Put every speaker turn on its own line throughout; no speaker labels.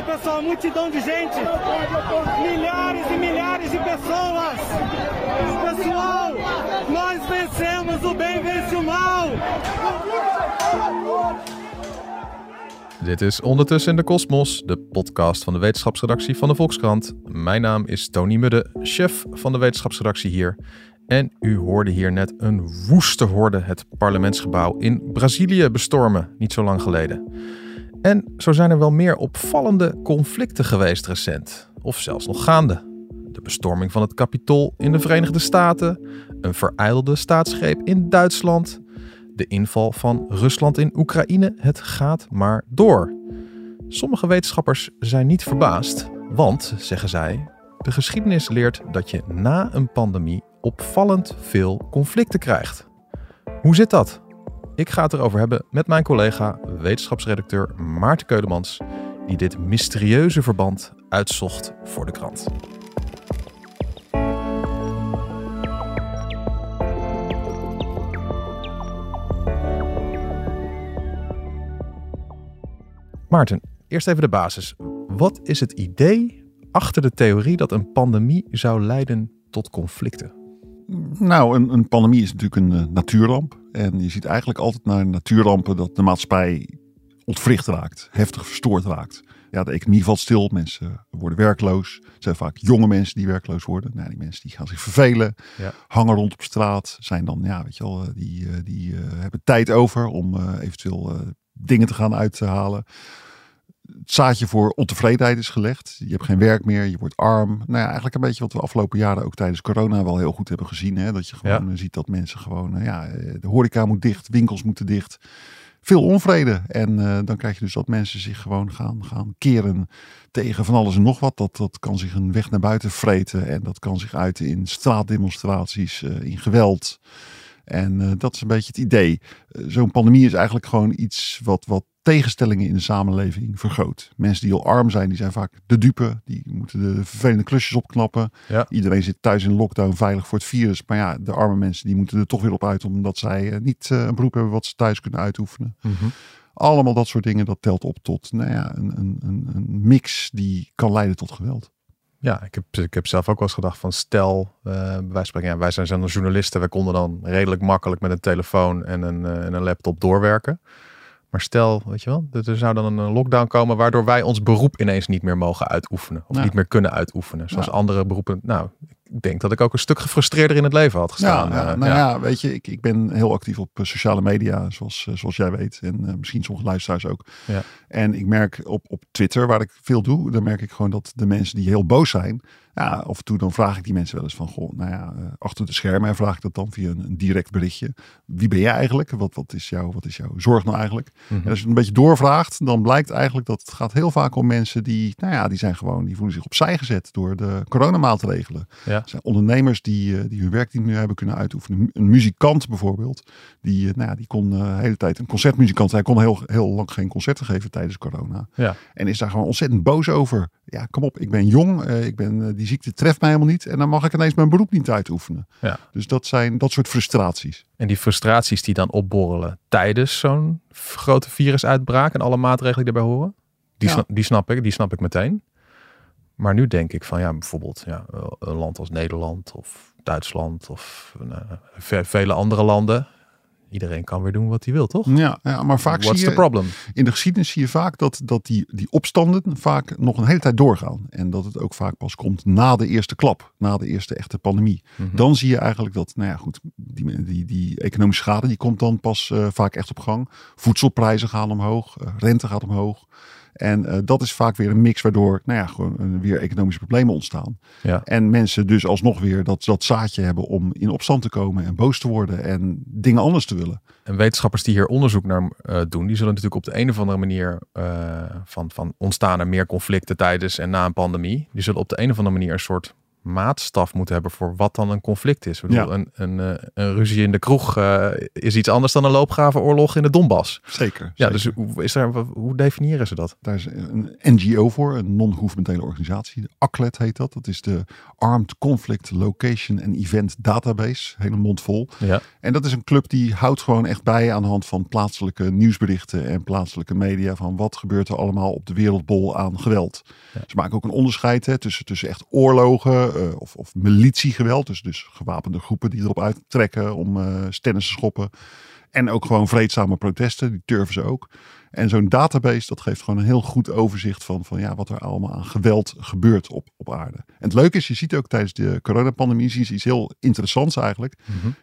vendo, pessoal, multidão de gente. Milhares e milhares de pessoas. Pessoal, nós vencemos, o bem o mal.
Dit is Ondertussen in de Kosmos, de podcast van de wetenschapsredactie van de Volkskrant. Mijn naam is Tony Mudde, chef van de wetenschapsredactie hier. En u hoorde hier net een woeste horde het parlementsgebouw in Brazilië bestormen, niet zo lang geleden. En zo zijn er wel meer opvallende conflicten geweest recent, of zelfs nog gaande. De bestorming van het Capitool in de Verenigde Staten, een verijdelde staatsgreep in Duitsland, de inval van Rusland in Oekraïne. Het gaat maar door. Sommige wetenschappers zijn niet verbaasd, want, zeggen zij, de geschiedenis leert dat je na een pandemie opvallend veel conflicten krijgt. Hoe zit dat? Ik ga het erover hebben met mijn collega, wetenschapsredacteur Maarten Keudemans, die dit mysterieuze verband uitzocht voor de krant. Maarten, eerst even de basis. Wat is het idee achter de theorie dat een pandemie zou leiden tot conflicten?
Nou, een, een pandemie is natuurlijk een uh, natuurramp. En je ziet eigenlijk altijd naar natuurrampen dat de maatschappij ontwricht raakt, heftig verstoord raakt. Ja, de economie valt stil, mensen worden werkloos. Het zijn vaak jonge mensen die werkloos worden. Nou, die mensen die gaan zich vervelen, ja. hangen rond op straat. Zijn dan, ja, weet je wel, die, die uh, hebben tijd over om uh, eventueel dingen te gaan uithalen het zaadje voor ontevredenheid is gelegd. Je hebt geen werk meer, je wordt arm. Nou ja, eigenlijk een beetje wat we afgelopen jaren ook tijdens corona wel heel goed hebben gezien. Hè? Dat je gewoon ja. ziet dat mensen gewoon, uh, ja, de horeca moet dicht, winkels moeten dicht. Veel onvrede. En uh, dan krijg je dus dat mensen zich gewoon gaan, gaan keren tegen van alles en nog wat. Dat, dat kan zich een weg naar buiten vreten. En dat kan zich uiten in straatdemonstraties, uh, in geweld. En uh, dat is een beetje het idee. Zo'n pandemie is eigenlijk gewoon iets wat, wat tegenstellingen in de samenleving vergroot. Mensen die al arm zijn, die zijn vaak de dupe. Die moeten de vervelende klusjes opknappen. Ja. Iedereen zit thuis in lockdown veilig voor het virus. Maar ja, de arme mensen die moeten er toch weer op uit. Omdat zij uh, niet een beroep hebben wat ze thuis kunnen uitoefenen. Mm -hmm. Allemaal dat soort dingen, dat telt op tot nou ja, een, een, een, een mix die kan leiden tot geweld.
Ja, ik heb, ik heb zelf ook wel eens gedacht van stel, uh, wij, spreken, ja, wij zijn zo'n journalisten, wij konden dan redelijk makkelijk met een telefoon en een, uh, en een laptop doorwerken. Maar stel, weet je wel, er zou dan een lockdown komen waardoor wij ons beroep ineens niet meer mogen uitoefenen. Of niet meer kunnen uitoefenen. Zoals andere beroepen. Nou, ik denk dat ik ook een stuk gefrustreerder in het leven had gestaan.
Ja, ja nou ja. weet je, ik, ik ben heel actief op sociale media, zoals, zoals jij weet. En uh, misschien sommige luisteraars ook. Ja. En ik merk op, op Twitter, waar ik veel doe, dan merk ik gewoon dat de mensen die heel boos zijn, ja, af en toe dan vraag ik die mensen wel eens van, goh, nou ja, achter de schermen en vraag ik dat dan via een, een, direct berichtje. Wie ben jij eigenlijk? Wat, wat, is, jouw, wat is jouw zorg nou eigenlijk? Mm -hmm. En als je het een beetje doorvraagt, dan blijkt eigenlijk dat het gaat heel vaak om mensen die, nou ja, die zijn gewoon, die voelen zich opzij gezet door de coronamaatregelen. Ja. Het zijn ondernemers die, uh, die hun werk niet meer hebben kunnen uitoefenen. Een muzikant bijvoorbeeld, die, uh, nou ja, die kon de hele tijd, een concertmuzikant, hij kon heel, heel lang geen concerten geven tijdens corona. Ja. En is daar gewoon ontzettend boos over. Ja, kom op, ik ben jong, ik ben die ziekte treft mij helemaal niet. En dan mag ik ineens mijn beroep niet uitoefenen. Ja. Dus dat zijn dat soort frustraties.
En die frustraties die dan opborrelen tijdens zo'n grote virusuitbraak en alle maatregelen die daarbij horen, die, ja. snap, die snap ik, die snap ik meteen. Maar nu denk ik van ja, bijvoorbeeld ja, een land als Nederland of Duitsland of nou, vele andere landen iedereen kan weer doen wat hij wil, toch?
Ja, ja maar vaak
What's
zie je, in de geschiedenis zie je vaak dat, dat die, die opstanden vaak nog een hele tijd doorgaan. En dat het ook vaak pas komt na de eerste klap, na de eerste echte pandemie. Mm -hmm. Dan zie je eigenlijk dat, nou ja goed, die, die, die economische schade die komt dan pas uh, vaak echt op gang. Voedselprijzen gaan omhoog, uh, rente gaat omhoog. En uh, dat is vaak weer een mix waardoor nou ja, gewoon uh, weer economische problemen ontstaan. Ja. En mensen dus alsnog weer dat, dat zaadje hebben om in opstand te komen en boos te worden en dingen anders te willen.
En wetenschappers die hier onderzoek naar uh, doen, die zullen natuurlijk op de een of andere manier van, van ontstaan er meer conflicten tijdens en na een pandemie. Die zullen op de een of andere manier een soort maatstaf moeten hebben voor wat dan een conflict is. Ik bedoel,
Ja.
een, een, eh, een ruzie in de kroeg eh, is iets anders dan een loopgravenoorlog in de Donbass.
Zeker.
Ja,
zeker.
dus hoe, is daar, hoe definiëren ze dat?
Daar is een NGO voor, een non-governementele organisatie. ACLED heet dat. Dat is de Armed Conflict Location and Event Database. Hele mond vol.
Ja.
En dat is een club die houdt gewoon echt bij aan de hand van plaatselijke nieuwsberichten en plaatselijke media. Van wat gebeurt er allemaal op de wereldbol aan geweld.
Ja.
Ze maken ook een onderscheid hè, tussen, tussen echt oorlogen eh, of, of militiegeweld. Dus, dus gewapende groepen die erop uittrekken om stennis te schoppen. En ook gewoon vreedzame protesten, die turven ze ook. En zo'n database, dat geeft gewoon een heel goed overzicht van, van ja, wat er allemaal aan geweld gebeurt op, op aarde. En het leuke is, je ziet ook tijdens de coronapandemie zien ze iets heel interessants eigenlijk.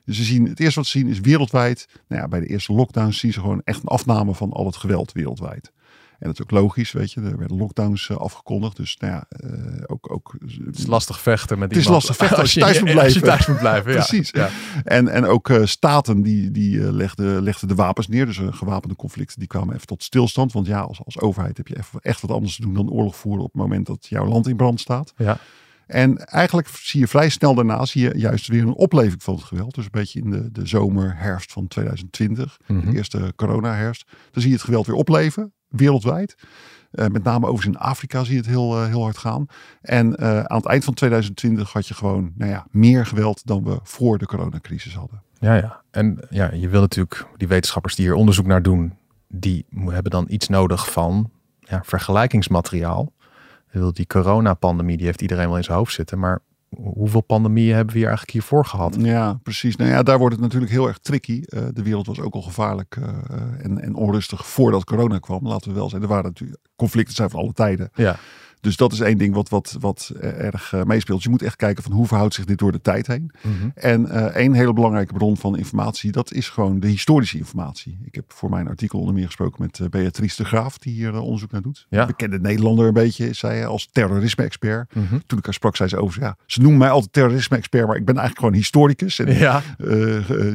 Dus ze zien, het eerste wat ze zien is wereldwijd, nou ja, bij de eerste lockdowns zien ze gewoon echt een afname van al het geweld wereldwijd. En dat is ook logisch, weet je. Er werden lockdowns eh, afgekondigd. Dus nou ja, eh, ook, ook
Het is lastig vechten met
Het is lastig vechten als je thuis moet
Als je
blijven.
thuis moet blijven, ja.
Precies.
Ja.
En, en ook eh, staten die, die eh, legden, legden de wapens neer. Dus gewapende conflicten die kwamen even tot stilstand. Want ja, als, als overheid heb je even, echt wat anders te doen dan oorlog voeren op het moment dat jouw land in brand staat.
Ja.
En eigenlijk zie je vrij snel daarna zie je juist weer een opleving van het geweld. Dus een beetje in de, de zomer, herfst van 2020,
Mhm.
de eerste corona-herfst. Dan zie je het geweld weer opleven, wereldwijd. Eh, met name overigens in Afrika zie je het heel, eh, heel hard gaan. En eh, aan het eind van 2020 had je gewoon nou ja, meer geweld dan we voor de coronacrisis hadden.
Ja, ja. En ja, je wil natuurlijk die wetenschappers die hier onderzoek naar doen, die hebben dan iets nodig van ja, vergelijkingsmateriaal. Die coronapandemie, die heeft iedereen wel in zijn hoofd zitten. Maar hoeveel pandemieën hebben we hier eigenlijk hiervoor gehad?
Ja, precies. Nou ja, daar wordt het natuurlijk heel erg tricky. Eh, de wereld was ook al gevaarlijk eh, en, en onrustig voordat corona kwam. Laten we wel zijn. Er waren natuurlijk conflicten zijn van alle tijden.
Ja,
Dus dat is één ding wat, wat, wat erg eh, meespeelt. Je moet echt kijken van hoe verhoudt zich dit door de tijd heen.
Mhm.
En eh één hele belangrijke bron van informatie, dat is gewoon de historische informatie. Ik heb voor mijn artikel onder meer gesproken met eh, Beatrice de Graaf, die hier onderzoek naar doet.
Ja.
Bekende Nederlander een beetje, is zij als terrorisme-expert.
Mhm.
Toen ik haar sprak, zei ze over, ja, ze noemen mij altijd terrorisme-expert, maar ik ben eigenlijk gewoon historicus. En
ja.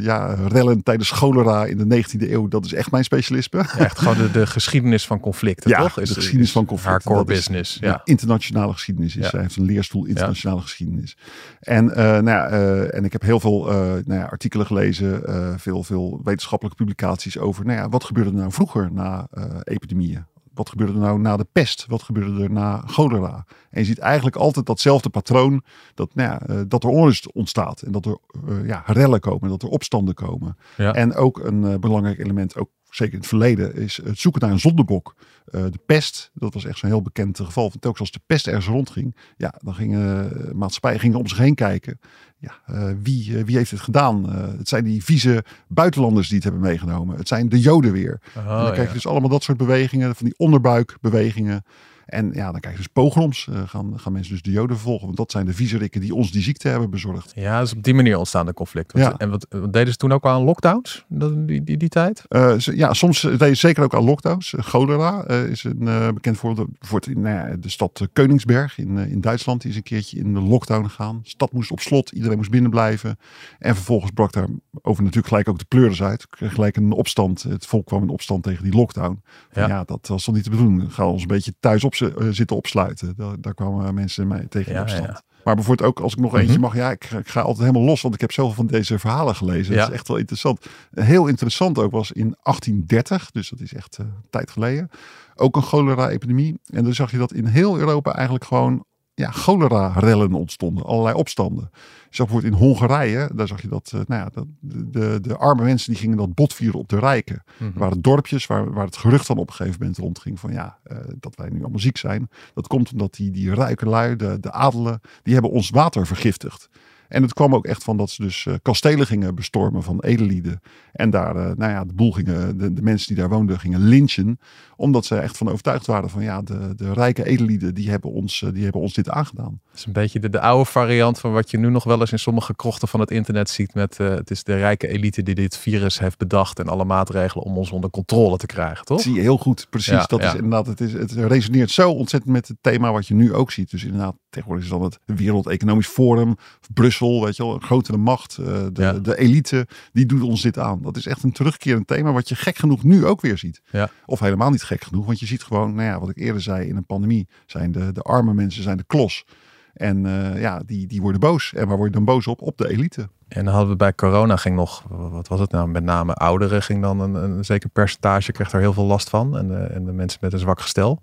ja, rellen tijdens cholera in de 19e eeuw, dat is echt mijn specialisme.
Ja, echt gewoon de, de geschiedenis van conflicten,
Ja,
toch?
de geschiedenis van conflicten,
Haar core
is-
business.
Ja.
Ja.
internationale geschiedenis is. Zij heeft een leerstoel internationale geschiedenis. En, eh, nou ja, eh, en ik heb heel veel eh, nou ja, artikelen gelezen, veel, veel wetenschappelijke publicaties over, nou ja, wat gebeurde er nou vroeger na epidemieën? Wat gebeurde er nou na de pest? Wat gebeurde er na cholera? En je ziet eigenlijk altijd datzelfde patroon, dat, nou ja, dat er onrust ontstaat en dat er ja, rellen komen, dat er opstanden komen.
Ja.
En ook een belangrijk element, ook zeker in het verleden, is het zoeken naar een zondebok. Eh, de pest, dat was echt zo'n heel bekend geval. Want telkens als de pest ergens rondging, ja, dan gingen uh, maatschappijen gingen om zich heen kijken. Ja, uh, wie, wie heeft het gedaan? Het zijn die vieze buitenlanders die het hebben meegenomen. Het zijn de Joden weer.
Oh,
en dan krijg je
ja.
dus allemaal dat soort bewegingen, van die onderbuikbewegingen. En ja, dan krijg je dus pogroms. Uh, gaan, gaan mensen dus de Joden vervolgen. Want dat zijn de viezerikken die ons die ziekte hebben bezorgd.
Ja, dus op die manier ontstaan de conflicten.
Ja.
En wat, wat deden ze toen ook al aan lockdowns? Dat, die, die, die tijd?
Uh, ja, soms deden ze zeker ook aan lockdowns. Cholera uh, is een bekend voorbeeld. Bijvoorbeeld in nou ja, de stad Koningsberg in, in Duitsland. Die is een keertje in de lockdown gegaan. De stad moest op slot. Iedereen moest binnen blijven. En vervolgens brak daar over natuurlijk gelijk ook de pleuris uit. Kreeg gelijk een opstand. Het volk kwam in opstand tegen die lockdown. Van,
Ja.
ja. dat was toch niet te bedoelen. Gaan we ons een beetje thuis op uh, zitten opsluiten. Daar, daar kwamen mensen mij tegen in
Ja,
opstand.
ja.
Maar bijvoorbeeld ook als ik nog eentje mag. Ja, ik, ga- ik ga altijd helemaal los. Want ik heb zoveel van deze verhalen gelezen.
Ja.
Dat is echt wel interessant. Heel interessant ook was in 1830. Dus dat is echt eh, een tijd geleden. Ook een cholera-epidemie. En dan zag je dat in heel Europa eigenlijk gewoon ja, cholera-rellen ontstonden. Allerlei opstanden. Je zag bijvoorbeeld in Hongarije. Daar zag je dat, eh, nou ja, dat de, de, de arme mensen die gingen dat botvieren op de rijken. Er waren dorpjes waar, waar het gerucht van op een gegeven moment rondging. Van ja, eh, dat wij nu allemaal ziek zijn. Dat komt omdat die, die rijke lui, de, de adelen, die hebben ons water vergiftigd. En het kwam ook echt van dat ze dus eh, kastelen gingen bestormen van edellieden. En daar, eh, nou ja, de boel gingen, de, de mensen die daar woonden, gingen lynchen. Omdat ze echt van overtuigd waren van ja, de, de rijke edellieden, die hebben ons, eh, die hebben ons dit aangedaan.
Het is een beetje de, de oude variant van wat je nu nog wel eens in sommige krochten van het internet ziet. Met het is de rijke elite die dit virus heeft bedacht en alle maatregelen om ons onder controle te krijgen, toch?
Zie je heel goed, precies.
Ja,
dat
ja.
is inderdaad, het, is, het resoneert zo ontzettend met het thema wat je nu ook ziet. Dus inderdaad, tegenwoordig is dan het Wereld Economisch Forum, Brussel, weet je wel, een grotere macht. eh, de,
Ja.
de elite, die doet ons dit aan. Dat is echt een terugkerend thema wat je gek genoeg nu ook weer ziet.
Ja.
Of helemaal niet gek genoeg, want je ziet gewoon, nou ja, wat ik eerder zei in een pandemie, zijn de, de arme mensen zijn de klos. En eh, ja, die, die worden boos. En waar word je dan boos op? Op de elite.
En dan hadden we bij corona ging nog, wat was het nou, met name ouderen ging dan een, een zeker percentage, kreeg er heel veel last van. En de, en de mensen met een zwak gestel.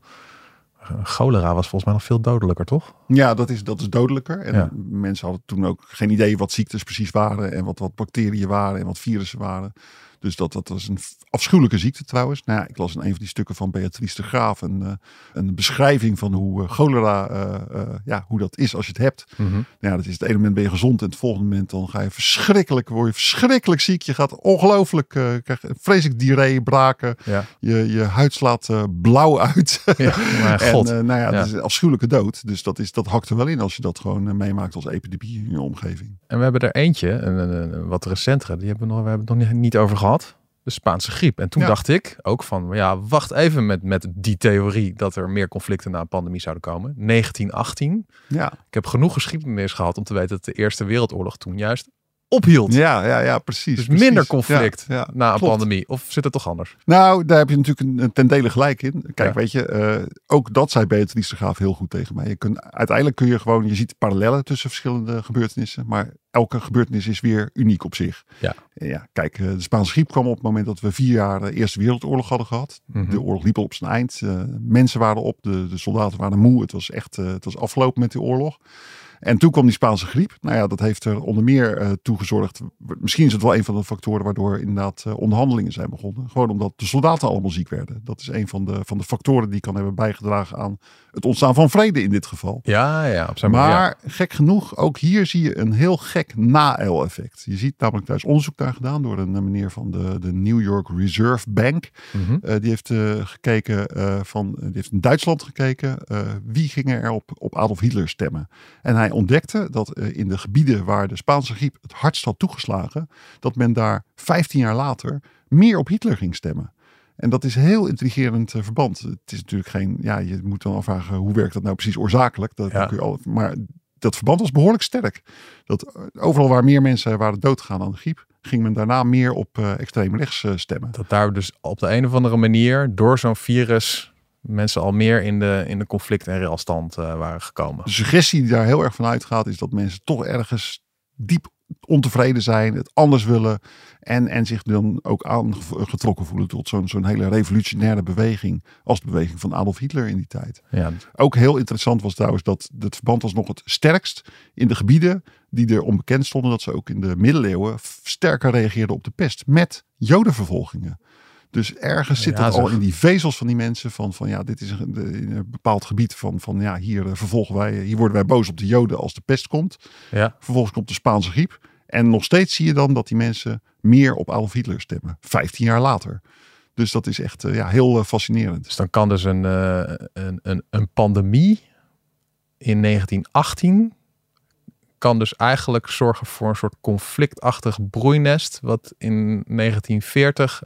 Cholera was volgens mij nog veel dodelijker, toch?
Ja, dat is, dat is dodelijker. En
Ja.
mensen hadden toen ook geen idee wat ziektes precies waren. En wat, wat bacteriën waren en wat virussen waren. Dus dat, dat was een afschuwelijke ziekte trouwens. Nou ja, ik las in een van die stukken van Beatrice de Graaf een, eh, een beschrijving van hoe eh, cholera, eh, ja, hoe dat is als je het hebt. Nou ja, dat is het ene moment ben je gezond en het volgende moment dan ga je verschrikkelijk, word je verschrikkelijk ziek. Je gaat ongelooflijk, eh krijg vreselijk diarree, braken.
Ja.
Je, je huid slaat blauw uit.
ja, maar
En nou ja,
Ja.
dat is een afschuwelijke dood. Dus dat, is, dat hakt er wel in als je dat gewoon meemaakt als epidemie in je omgeving.
En we hebben er eentje, een, een, een wat recentere, die hebben we nog, we hebben het nog niet, niet over gehad. De Spaanse griep. En toen
Ja.
dacht ik ook van, ja, wacht even met, met die theorie dat er meer conflicten na een pandemie zouden komen. 1918.
Ja,
Ik heb genoeg geschiedenis gehad om te weten dat de Eerste Wereldoorlog toen juist ophield.
ja, ja, ja precies.
Dus
precies.
minder conflict
Ja, ja,
na een
klopt.
pandemie. Of zit het toch anders?
Nou, daar heb je natuurlijk een, een ten dele gelijk in. Kijk,
Ja.
weet je, eh, ook dat zei Beatrice Graaf heel goed tegen mij. Je kunt, uiteindelijk kun je gewoon, je ziet parallellen tussen verschillende gebeurtenissen. Maar elke gebeurtenis is weer uniek op zich.
Ja.
Ja, kijk, eh, de Spaanse griep kwam op het moment dat we vier jaar de Eerste Wereldoorlog hadden gehad.
Mhm.
De oorlog liep al op zijn eind. Eh, mensen waren op, de, de soldaten waren moe. Het was echt, het was afgelopen met die oorlog. En toen kwam die Spaanse griep. Nou ja, dat heeft er onder meer eh toe gezorgd. Misschien is het wel een van de factoren waardoor inderdaad eh, onderhandelingen zijn begonnen. Gewoon omdat de soldaten allemaal ziek werden. Dat is een van de, van de factoren die kan hebben bijgedragen aan het ontstaan van vrede in dit geval.
Ja, ja, op zijn.
Maar gek genoeg, ook hier zie je een heel gek na-el-effect. Je ziet namelijk, daar is onderzoek naar gedaan door een eh, meneer van de, de New York Reserve Bank.
Mhm.
Die heeft gekeken van, die heeft in Duitsland gekeken. wie gingen er op, op Adolf Hitler stemmen? En hij ontdekte dat eh, in de gebieden waar de Spaanse griep het hardst had toegeslagen, dat men daar 15 jaar later meer op Hitler ging stemmen. En dat is een heel intrigerend eh, verband. Het is natuurlijk geen, ja, je moet dan afvragen hoe werkt dat nou precies oorzakelijk. Dat
Ja.
kun je al, maar dat verband was behoorlijk sterk. Dat eh, overal waar meer mensen waren doodgegaan aan de griep, ging men daarna meer op eh, extreem rechts stemmen.
Dat daar dus op de een of andere manier door zo'n virus mensen al meer in de, in de conflict- en relstand eh, waren gekomen.
De suggestie die daar heel erg van uitgaat, is dat mensen toch ergens diep ontevreden zijn, het anders willen en, en zich dan ook aangetrokken voelen tot zo'n zo'n hele revolutionaire beweging als de beweging van Adolf Hitler in die tijd.
Ja,
Ook heel interessant was trouwens dat het verband was nog het sterkst in de gebieden die er onbekend stonden dat ze ook in de middeleeuwen sterker reageerden op de pest met jodenvervolgingen. Dus ergens zit
Ja,
het al in die vezels van die mensen van, van ja, dit is een, een bepaald gebied van, van ja, hier eh, vervolgen wij, hier worden wij boos op de joden als de pest komt.
ja.
Vervolgens komt de Spaanse griep. En nog steeds zie je dan dat die mensen meer op Adolf Hitler stemmen. 15 jaar later. Dus dat is echt eh, ja, heel eh, fascinerend.
Dus dan kan dus een, eh, een, een, een pandemie in 1918 kan dus eigenlijk zorgen voor een soort conflictachtig broeinest wat in 1940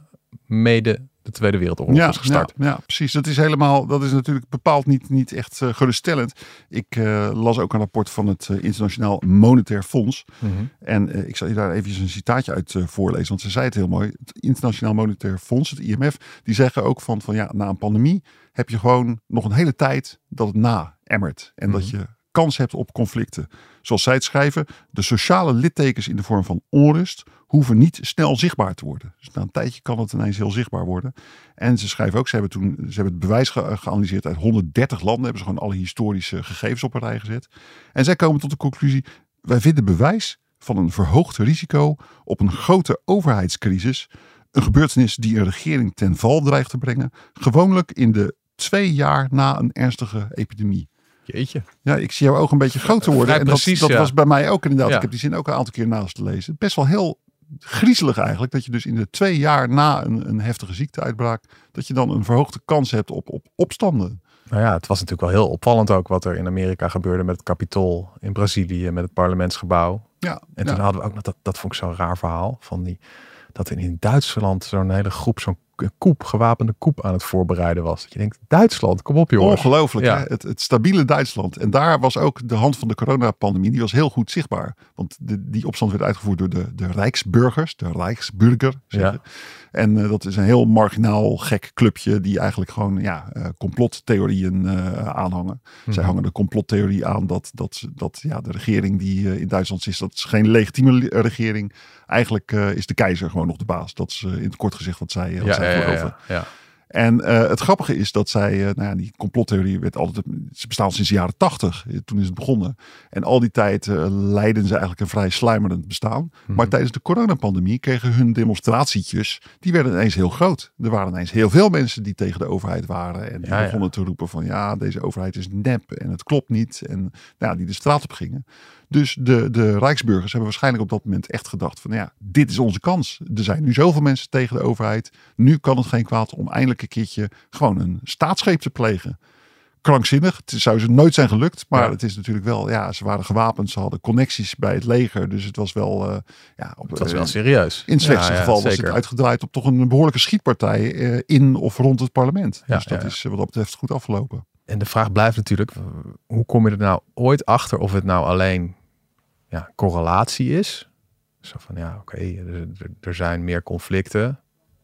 mede de Tweede Wereldoorlog is gestart.
Ja, ja, precies. Dat is helemaal, dat is natuurlijk bepaald niet, niet echt eh, geruststellend. Ik eh, las ook een rapport van het eh, Internationaal Monetair Fonds.
Mhm.
En ik zal je daar even een citaatje uit voorlezen, want ze zei het heel mooi. Het Internationaal Monetair Fonds, het IMF, die zeggen ook van, van ja, na een pandemie heb je gewoon nog een hele tijd dat het na-emmert. En dat
Mhm.
je kans hebt op conflicten. Zoals zij het schrijven, de sociale littekens in de vorm van onrust hoeven niet snel zichtbaar te worden. Dus na een tijdje kan het ineens heel zichtbaar worden. En ze schrijven ook, ze hebben toen ze hebben het bewijs ge- geanalyseerd uit 130 landen, hebben ze gewoon alle historische gegevens op een rij gezet. En zij komen tot de conclusie, wij vinden bewijs van een verhoogd risico op een grote overheidscrisis, een gebeurtenis die een regering ten val dreigt te brengen, gewoonlijk in de twee jaar na een ernstige epidemie.
Jeetje.
Ja, ik zie jouw ogen een beetje groter worden. En dat,
precies,
dat
ja.
was bij mij ook inderdaad.
Ja.
Ik heb die zin ook een aantal keer naast te lezen. Best wel heel griezelig eigenlijk. Dat je dus in de twee jaar na een, een heftige ziekteuitbraak. dat je dan een verhoogde kans hebt op, op opstanden.
Nou ja, het was natuurlijk wel heel opvallend ook wat er in Amerika gebeurde met het Capitool in Brazilië, met het parlementsgebouw.
Ja,
En
ja.
toen hadden we ook nog, dat, dat vond ik zo'n raar verhaal, van die, dat in, in Duitsland zo'n hele groep, zo'n koep, gewapende koep aan het voorbereiden was. Dat je denkt, Duitsland, kom op jongens.
Ongelooflijk,
Ja.
hè? Het, het stabiele Duitsland. En daar was ook de hand van de coronapandemie, die was heel goed zichtbaar. Want de, die opstand werd uitgevoerd door de, de Rijksburgers, de Rijksburger.
Ja.
En eh, dat is een heel marginaal, gek clubje die eigenlijk gewoon ja, eh, complottheorieën eh, aanhangen. Zij
Mhm.
hangen de complottheorie aan dat, dat, dat ja, de regering die in Duitsland is, dat is geen legitieme regering. Eigenlijk is de keizer gewoon nog de baas. Dat is in het kort gezegd wat zij, wat
Ja,
zij
ja, ja.
En eh, het grappige is dat zij, eh, nou ja, die complottheorie werd altijd, ze bestaan sinds de jaren tachtig. Eh, Toen is het begonnen. En al die tijd eh, leidden ze eigenlijk een vrij sluimerend bestaan.
Mhm.
Maar tijdens de coronapandemie kregen hun demonstratietjes, die werden ineens heel groot. Er waren ineens heel veel mensen die tegen de overheid waren. En die
Ja,
begonnen te roepen van ja, deze overheid is nep en het klopt niet. En nou, ja, die de straat op gingen. Dus de, de Rijksburgers hebben waarschijnlijk op dat moment echt gedacht van ja, dit is onze kans. Er zijn nu zoveel mensen tegen de overheid. Nu kan het geen kwaad om eindelijk een keertje gewoon een staatsgreep te plegen. Krankzinnig. Het zou ze nooit zijn gelukt. Maar
Ja.
het is natuurlijk wel, ja, ze waren gewapend. Ze hadden connecties bij het leger. Dus het was wel, eh, ja, op,
Het was
eh,
wel serieus.
in het slechtste
Ja, ja,
geval was
zeker.
het uitgedraaid op toch een behoorlijke schietpartij eh, in of rond het parlement.
Ja,
dus dat is wat dat betreft goed afgelopen.
En de vraag blijft natuurlijk, hoe kom je er nou ooit achter of het nou alleen ja, correlatie is? Zo van, ja, oké, er, er- er zijn meer conflicten,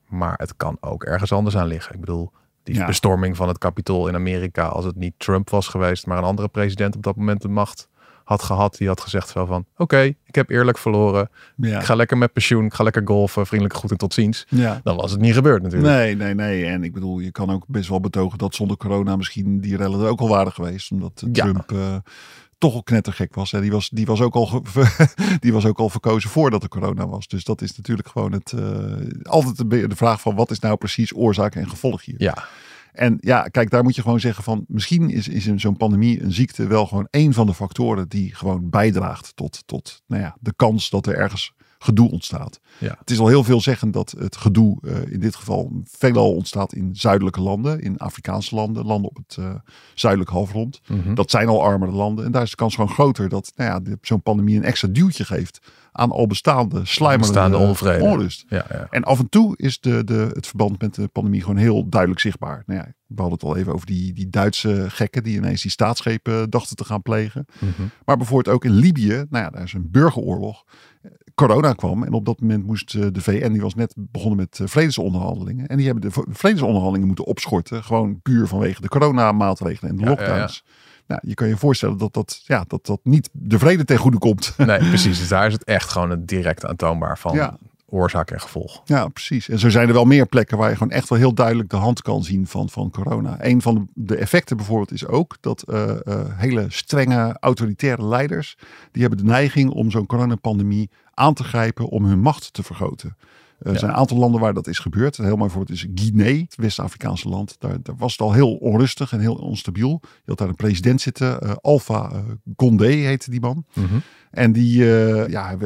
maar het kan ook ergens anders aan liggen. Ik bedoel, die
Ja.
bestorming van het kapitool in Amerika, als het niet Trump was geweest, maar een andere president op dat moment de macht had gehad, die had gezegd wel van, oké, ik heb eerlijk verloren,
Ja.
ik ga lekker met pensioen, ik ga lekker golfen, vriendelijk goed en tot ziens.
ja.
Dan was het niet gebeurd natuurlijk.
Nee, nee, nee. En ik bedoel, je kan ook best wel betogen dat zonder corona misschien die rellen er ook al waren geweest. Omdat eh,
Ja.
Trump eh, toch al knettergek was. En die was, die, was ook al die was ook al verkozen voordat er corona was. Dus dat is natuurlijk gewoon het, eh, altijd de, vraag van wat is nou precies oorzaak en gevolg hier.
Ja,
En ja, kijk, daar moet je gewoon zeggen van misschien is, is in zo'n pandemie een ziekte wel gewoon één van de factoren die gewoon bijdraagt tot, tot nou ja, de kans dat er ergens gedoe ontstaat.
Ja.
Het is al heel veel zeggen dat het gedoe eh, in dit geval veelal ontstaat in zuidelijke landen, in Afrikaanse landen, landen op het eh, zuidelijk halfrond.
Mhm.
Dat zijn al armere landen en daar is de kans gewoon groter dat nou ja, zo'n pandemie een extra duwtje geeft aan al bestaande slijmerende
Bestaande onvrede.
onrust.
ja, ja.
En af en toe is de, de, het verband met de pandemie gewoon heel duidelijk zichtbaar. Nou ja, we hadden het al even over die, die Duitse gekken die ineens die staatsschepen dachten te gaan plegen.
Mhm.
Maar bijvoorbeeld ook in Libië, nou ja, daar is een burgeroorlog. Corona kwam en op dat moment moest eh, de VN, die was net begonnen met eh, vredesonderhandelingen. En die hebben de vredesonderhandelingen moeten opschorten. Gewoon puur vanwege de coronamaatregelen en de
Ja, ja, ja.
lockdowns. Nou, je kan je voorstellen dat dat, ja, dat dat niet de vrede ten goede komt.
Nee, precies. Dus daar is het echt gewoon het direct aantoonbaar van
Ja.
Oorzaak en gevolg.
Ja, precies. En zo zijn er wel meer plekken waar je gewoon echt wel heel duidelijk de hand kan zien van, van corona. Een van de, effecten bijvoorbeeld is ook dat eh, eh, hele strenge autoritaire leiders, die hebben de neiging om zo'n coronapandemie aan te grijpen om hun macht te vergroten. Er
Ja.
zijn een aantal landen waar dat is gebeurd. Een heel mooi voorbeeld is Guinea, het West-Afrikaanse land. Daar, daar was het al heel onrustig en heel onstabiel. Je had daar een president zitten, eh, Alpha eh, Condé heette die man.
Mhm.
En die, eh, ja,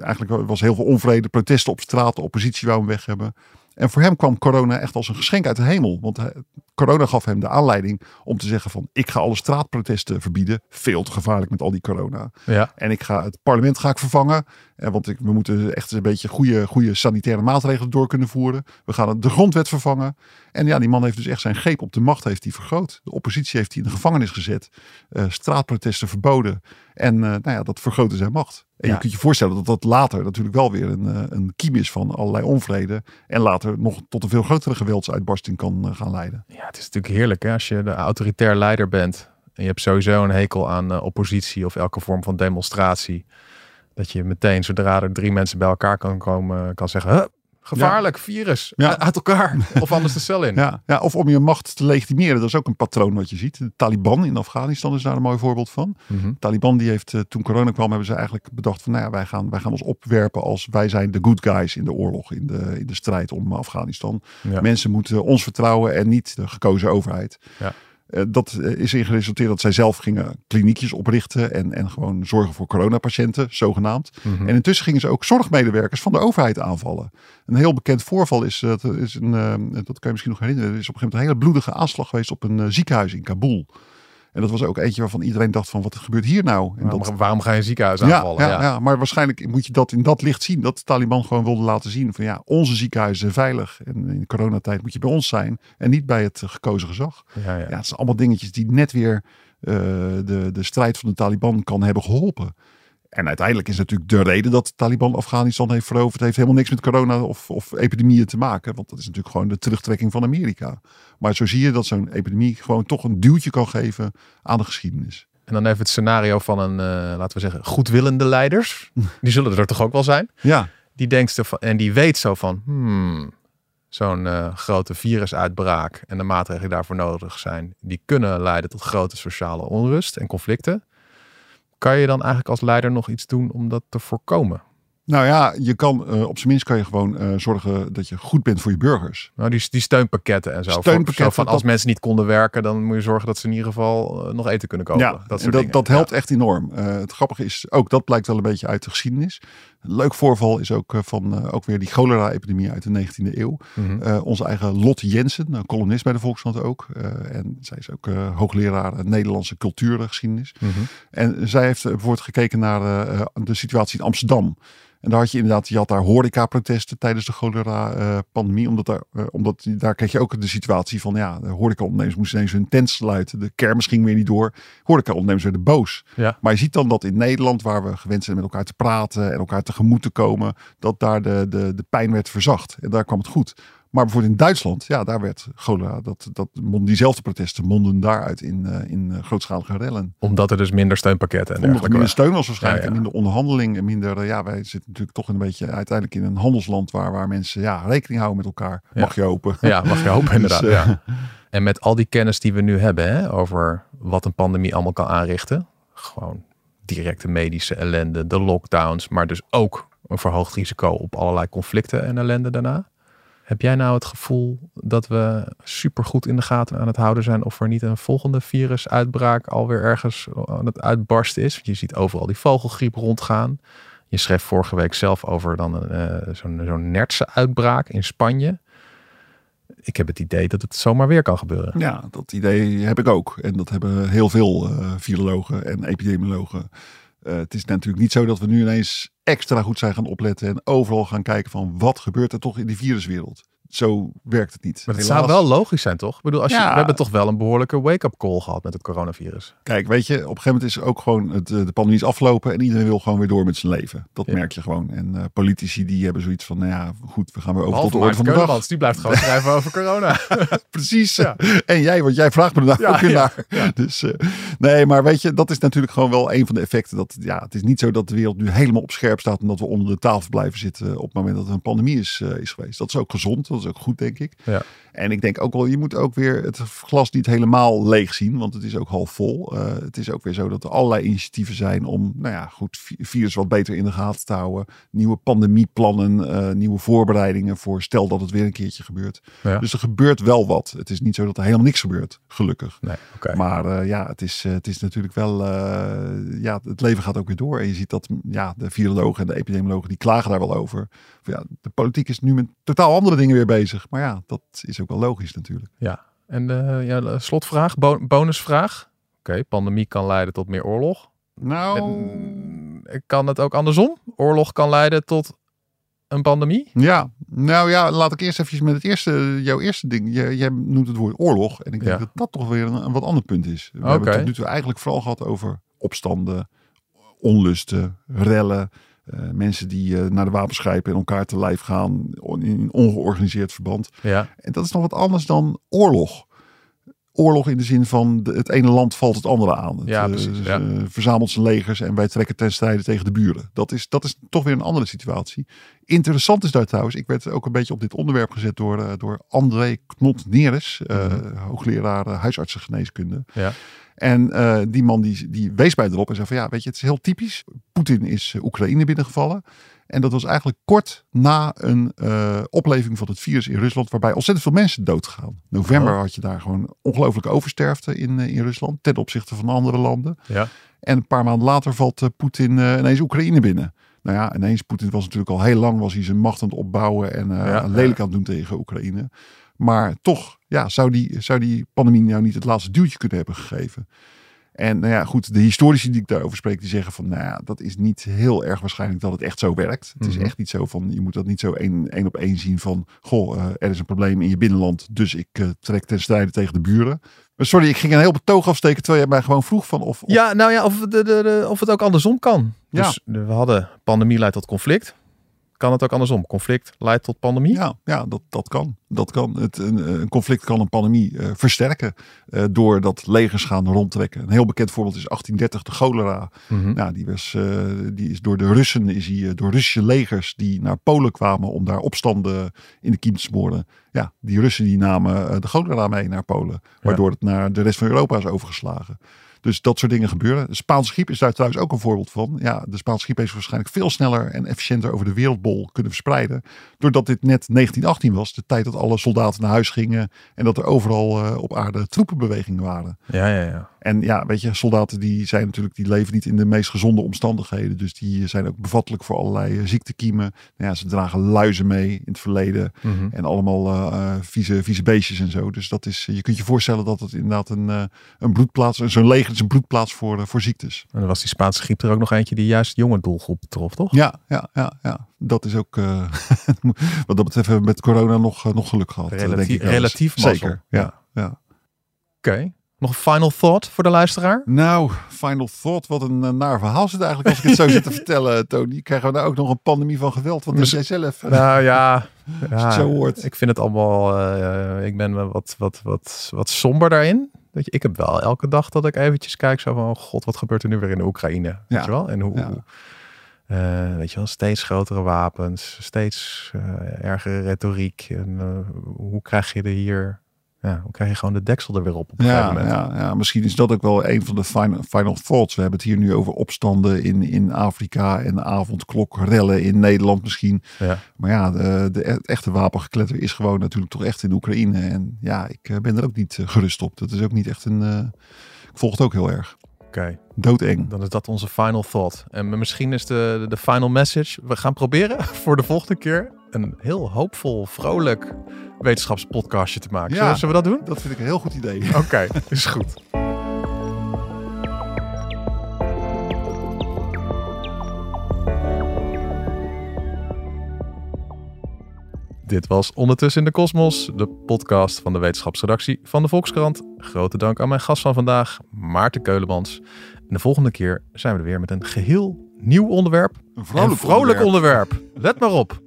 eigenlijk was heel veel onvrede, protesten op straat, de oppositie wou hem weg hebben. En voor hem kwam corona echt als een geschenk uit de hemel. Want corona gaf hem de aanleiding om te zeggen van... ik ga alle straatprotesten verbieden. Veel te gevaarlijk met al die corona.
Ja,
En ik ga het parlement ga ik vervangen. Eh, want we moeten echt een beetje goede, goede sanitaire maatregelen door kunnen voeren. We gaan de grondwet vervangen. En ja, die man heeft dus echt zijn greep op de macht heeft hij vergroot. De oppositie heeft hij in de gevangenis gezet. Eh, straatprotesten verboden. En eh, nou ja, dat vergrootte zijn macht. En
Ja.
je kunt je voorstellen dat dat later natuurlijk wel weer een, een kiem is van allerlei onvrede. En later nog tot een veel grotere geweldsuitbarsting kan gaan leiden.
ja, het is natuurlijk heerlijk hè? als je de autoritair leider bent. En je hebt sowieso een hekel aan oppositie of elke vorm van demonstratie. Dat je meteen, zodra er drie mensen bij elkaar kan komen, kan zeggen... "Huh, gevaarlijk, virus,
Ja.
uit elkaar. Of anders de cel in.
Ja, ja, of om je macht te legitimeren. Dat is ook een patroon wat je ziet. De Taliban in Afghanistan is daar een mooi voorbeeld van.
Mhm.
Taliban die heeft eh, toen corona kwam, hebben ze eigenlijk bedacht van nou ja, wij gaan, wij gaan ons opwerpen als wij zijn de good guys in de oorlog, in de, in de strijd om Afghanistan. Mensen moeten ons vertrouwen en niet de gekozen overheid.
Ja.
Eh, dat eh, is in geresulteerd dat zij zelf gingen kliniekjes oprichten en, en gewoon zorgen voor coronapatiënten, zogenaamd.
Mhm.
En intussen gingen ze ook zorgmedewerkers van de overheid aanvallen. Een heel bekend voorval is, dat, is een, eh, dat kan je misschien nog herinneren, er is op een gegeven moment een hele bloedige aanslag geweest op een ziekenhuis in Kabul. En dat was ook eentje waarvan iedereen dacht van wat gebeurt hier nou? En
waarom,
dat,
waarom ga je een ziekenhuis aanvallen?
ja, ja. maar waarschijnlijk moet je dat in dat licht zien. Dat de Taliban gewoon wilde laten zien van ja, onze ziekenhuizen zijn veilig. En in de coronatijd moet je bij ons zijn en niet bij het gekozen gezag.
ja, ja.
Ja, het zijn allemaal dingetjes die net weer eh, de, de strijd van de Taliban kan hebben geholpen. En uiteindelijk is natuurlijk de reden dat de Taliban Afghanistan heeft veroverd, heeft helemaal niks met corona of, of epidemieën te maken. Want dat is natuurlijk gewoon de terugtrekking van Amerika. Maar zo zie je dat zo'n epidemie gewoon toch een duwtje kan geven aan de geschiedenis.
En dan even het scenario van een, eh, laten we zeggen, goedwillende leiders. Die zullen er toch ook wel zijn.
Ja,
Die denkt van, en die weet zo van, hmm, zo'n eh, grote virusuitbraak en de maatregelen die daarvoor nodig zijn, die kunnen leiden tot grote sociale onrust en conflicten. Kan je dan eigenlijk als leider nog iets doen om dat te voorkomen?
nou ja, je kan eh, op zijn minst kan je gewoon eh, zorgen dat je goed bent voor je burgers.
Nou, die, die steunpakketten en zo.
Steunpakketten,
zo van als
dat-
mensen niet konden werken, dan moet je zorgen dat ze in ieder geval eh, nog eten kunnen kopen.
Ja,
dat
en dat, helpt echt enorm. Het grappige is, ook dat blijkt wel een beetje uit de geschiedenis. Een leuk voorval is ook eh, van eh, ook weer die cholera-epidemie uit de 19e eeuw.
Mhm.
Eh, onze eigen Lotte Jensen, een columnist bij de Volkskrant ook. En zij is ook hoogleraar Nederlandse cultuurgeschiedenis.
Mhm.
En zij heeft bijvoorbeeld gekeken naar de situatie in Amsterdam. En daar had je inderdaad, je had daar horeca-protesten tijdens de cholera-pandemie. omdat, daar, omdat daar kreeg je ook de situatie van, ja, de horeca-ondernemers moesten ineens hun tent sluiten. De kermis ging weer niet door. Horeca-ondernemers werden boos.
Ja.
Maar je ziet dan dat in Nederland, waar we gewend zijn met elkaar te praten en elkaar tegemoet te komen, dat daar de, de, de pijn werd verzacht. En daar kwam het goed. Maar bijvoorbeeld in Duitsland, ja, daar werd cholera, dat, dat, mond- diezelfde protesten monden daaruit in, eh, in eh, grootschalige rellen.
Omdat er dus minder steunpakketten en
Omdat er minder steun was waarschijnlijk.
Ja, ja.
En minder onderhandeling. En minder, eh, ja, wij zitten natuurlijk toch een beetje uiteindelijk in een handelsland waar, waar mensen ja, rekening houden met elkaar.
Ja.
Mag je hopen.
Ja, mag je hopen inderdaad.
Dus, eh,
ja. En met al die kennis die we nu hebben hè, over wat een pandemie allemaal kan aanrichten. Gewoon directe medische ellende, de lockdowns, maar dus ook een verhoogd risico op allerlei conflicten en ellende daarna. Heb jij nou het gevoel dat we supergoed in de gaten aan het houden zijn of er niet een volgende virusuitbraak alweer ergens aan het uitbarsten is? Want je ziet overal die vogelgriep rondgaan. Je schreef vorige week zelf over dan eh, zo'n zo'n nertse uitbraak in Spanje. Ik heb het idee dat het zomaar weer kan gebeuren.
Ja, dat idee heb ik ook. En dat hebben heel veel eh, virologen en epidemiologen. Eh, het is natuurlijk niet zo dat we nu ineens extra goed zijn gaan opletten en overal gaan kijken van wat gebeurt er toch in die viruswereld. Zo werkt het niet.
Maar het
Helaas.
zou wel logisch zijn, toch? Ik bedoel, als je,
Ja.
we hebben toch wel een behoorlijke wake-up call gehad met het coronavirus.
Kijk, weet je, op een gegeven moment is ook gewoon het, eh, de pandemie is afgelopen en iedereen wil gewoon weer door met zijn leven. Dat
Ja.
merk je gewoon. En eh, politici die hebben zoiets van, nou ja, goed, we gaan weer over
Behalve
tot de orde van de dag.
Keulemans, die blijft gewoon schrijven over corona.
Precies.
Ja.
En jij, want jij vraagt me er nou
Ja,
ook weer
ja,
naar. Dus, eh, nee, maar weet je, dat is natuurlijk gewoon wel een van de effecten. Dat, ja, het is niet zo dat de wereld nu helemaal op scherp staat en dat we onder de tafel blijven zitten op het moment dat er een pandemie is, is geweest. Dat is ook gezond, dat is ook goed, denk ik.
Ja.
En ik denk ook wel, je moet ook weer het glas niet helemaal leeg zien, want het is ook half vol. Eh, het is ook weer zo dat er allerlei initiatieven zijn om, nou ja, goed, vi- virus wat beter in de gaten te houden. Nieuwe pandemieplannen, eh, nieuwe voorbereidingen voor stel dat het weer een keertje gebeurt.
Ja.
Dus er gebeurt wel wat. Het is niet zo dat er helemaal niks gebeurt, gelukkig.
Nee.
Maar eh, ja, het is, het is natuurlijk wel, ja, het leven gaat ook weer door. En je ziet dat ja, de virologen en de epidemiologen, die klagen daar wel over. Ja, de politiek is nu met totaal andere dingen weer bezig. Maar ja, dat is ook wel logisch natuurlijk.
Ja, en eh, ja, de slotvraag, bo- bonusvraag. Oké, pandemie kan leiden tot meer oorlog.
Nou,
En kan het ook andersom? Oorlog kan leiden tot een pandemie?
ja, nou ja, laat ik eerst even met het eerste, jouw eerste ding. Je, jij noemt het woord oorlog. En ik denk
Ja.
dat dat toch weer een, een wat ander punt is. We hebben het tot nu toe eigenlijk vooral gehad over opstanden, onlusten, rellen. Eh, mensen die eh, naar de wapens grijpen en elkaar te lijf gaan in ongeorganiseerd verband.
Ja,
En dat is nog wat anders dan oorlog. Oorlog in de zin van de- het ene land valt het andere aan. Het,
Ja,
eh,
precies, ja.
verzamelt zijn legers en wij trekken ten strijde tegen de buren. Dat is, dat is toch weer een andere situatie. Interessant is daar trouwens, ik werd ook een beetje op dit onderwerp gezet door, door André Knot-Neres,
Mhm.
hoogleraar huisartsengeneeskunde.
ja.
En eh, die man die, die wees mij erop en zei van ja, weet je, het is heel typisch. Poetin is eh, Oekraïne binnengevallen. En dat was eigenlijk kort na een eh, opleving van het virus in Rusland, waarbij ontzettend veel mensen doodgaan. November
Oh.
had je daar gewoon ongelooflijke oversterfte in, in Rusland, ten opzichte van andere landen.
Ja.
En een paar maanden later valt Poetin ineens Oekraïne binnen. Nou ja, ineens Poetin was natuurlijk al heel lang was hij zijn macht aan het opbouwen en
Ja,
lelijk aan het doen tegen Oekraïne. Maar toch, ja, zou die, zou die pandemie nou niet het laatste duwtje kunnen hebben gegeven? En nou ja, goed, de historici die ik daarover spreek, die zeggen van, nou ja, dat is niet heel erg waarschijnlijk dat het echt zo werkt. Het is
Mhm.
echt niet zo van, je moet dat niet zo één, één op één zien van, goh, eh, er is een probleem in je binnenland, dus ik eh, trek ten strijde tegen de buren. Maar sorry, ik ging een heel betoog afsteken terwijl jij mij gewoon vroeg van of... of-
Ja, nou ja, of, de, de, de- of het ook andersom kan.
Ja.
Dus we hadden pandemie leidt tot conflict. Kan het ook andersom? Conflict leidt tot pandemie?
Ja, ja dat, dat kan. Dat kan. Het, een, een conflict kan een pandemie eh, versterken eh, doordat legers gaan rondtrekken. Een heel bekend voorbeeld is 1830 de cholera. Nou, die, was, eh, die is door de Russen, is eh, door Russische legers die naar Polen kwamen om daar opstanden in de kiem te smoren. Ja, die Russen die namen de cholera mee naar Polen, waardoor het naar de rest van Europa is overgeslagen. Dus dat soort dingen gebeuren. De Spaanse griep is daar trouwens ook een voorbeeld van. Ja, de Spaanse griep heeft waarschijnlijk veel sneller en efficiënter over de wereldbol kunnen verspreiden. Doordat dit net 1918 was, de tijd dat alle soldaten naar huis gingen en dat er overal eh, op aarde troepenbewegingen waren.
Ja, ja, ja.
En ja, weet je, soldaten die zijn natuurlijk, die leven niet in de meest gezonde omstandigheden. Dus die zijn ook bevattelijk voor allerlei eh, ziektekiemen. Nou ja, ze dragen luizen mee in het verleden.
Mhm.
En allemaal eh, eh, vieze, vieze beestjes en zo. Dus dat is, je kunt je voorstellen dat het inderdaad een, eh, een broedplaats, zo'n leger is een broedplaats voor, voor ziektes.
En dan was die Spaanse griep er ook nog eentje die juist jonge doelgroep betrof, toch?
Ja, ja, ja, ja. Dat is ook, wat dat betreft nog, ja. ja.
Een final thought voor de luisteraar?
Nou, final thought. Wat een eh, naar verhaal zit eigenlijk als ik het zo zit te vertellen, Tony. Krijgen we daar ook nog een pandemie van geweld? Wat denk jij zelf? eh,
Nou ja,
als
ja
het zo hoort.
ik vind het allemaal, eh, ik ben wat, wat, wat, wat somber daarin. Weet je, ik heb wel elke dag dat ik eventjes kijk zo van, oh god, wat gebeurt er nu weer in de Oekraïne? Weet je wel? En hoe,
Ja.
weet je wel, steeds grotere wapens, steeds ergere retoriek. En hoe krijg je er hier, ja, hoe krijg je gewoon de deksel er weer op op een
Ja,
moment?
ja, ja, misschien is dat ook wel een van de final, final thoughts. We hebben het hier nu over opstanden in, in Afrika en avondklokrellen in Nederland misschien.
Ja.
Maar ja, de, de, het echte wapengekletter is gewoon natuurlijk toch echt in Oekraïne. En ja, ik eh, ben er ook niet eh, gerust op. Dat is ook niet echt een... eh, ik volg het ook heel erg.
Oké,
Doodeng.
dan is dat onze final thought. En misschien is de, de final message, we gaan proberen voor de volgende keer een heel hoopvol, vrolijk wetenschapspodcastje te maken.
Ja.
Zullen, zullen we dat doen?
Dat vind ik een heel goed idee.
Oké, is goed. Dit was Ondertussen in de Kosmos, de podcast van de wetenschapsredactie van de Volkskrant. Grote dank aan mijn gast van vandaag, Maarten Keulemans. En de volgende keer zijn we er weer met een geheel nieuw onderwerp.
Een
Vrolijk, een vrolijk onderwerp. Let maar op.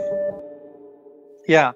ja,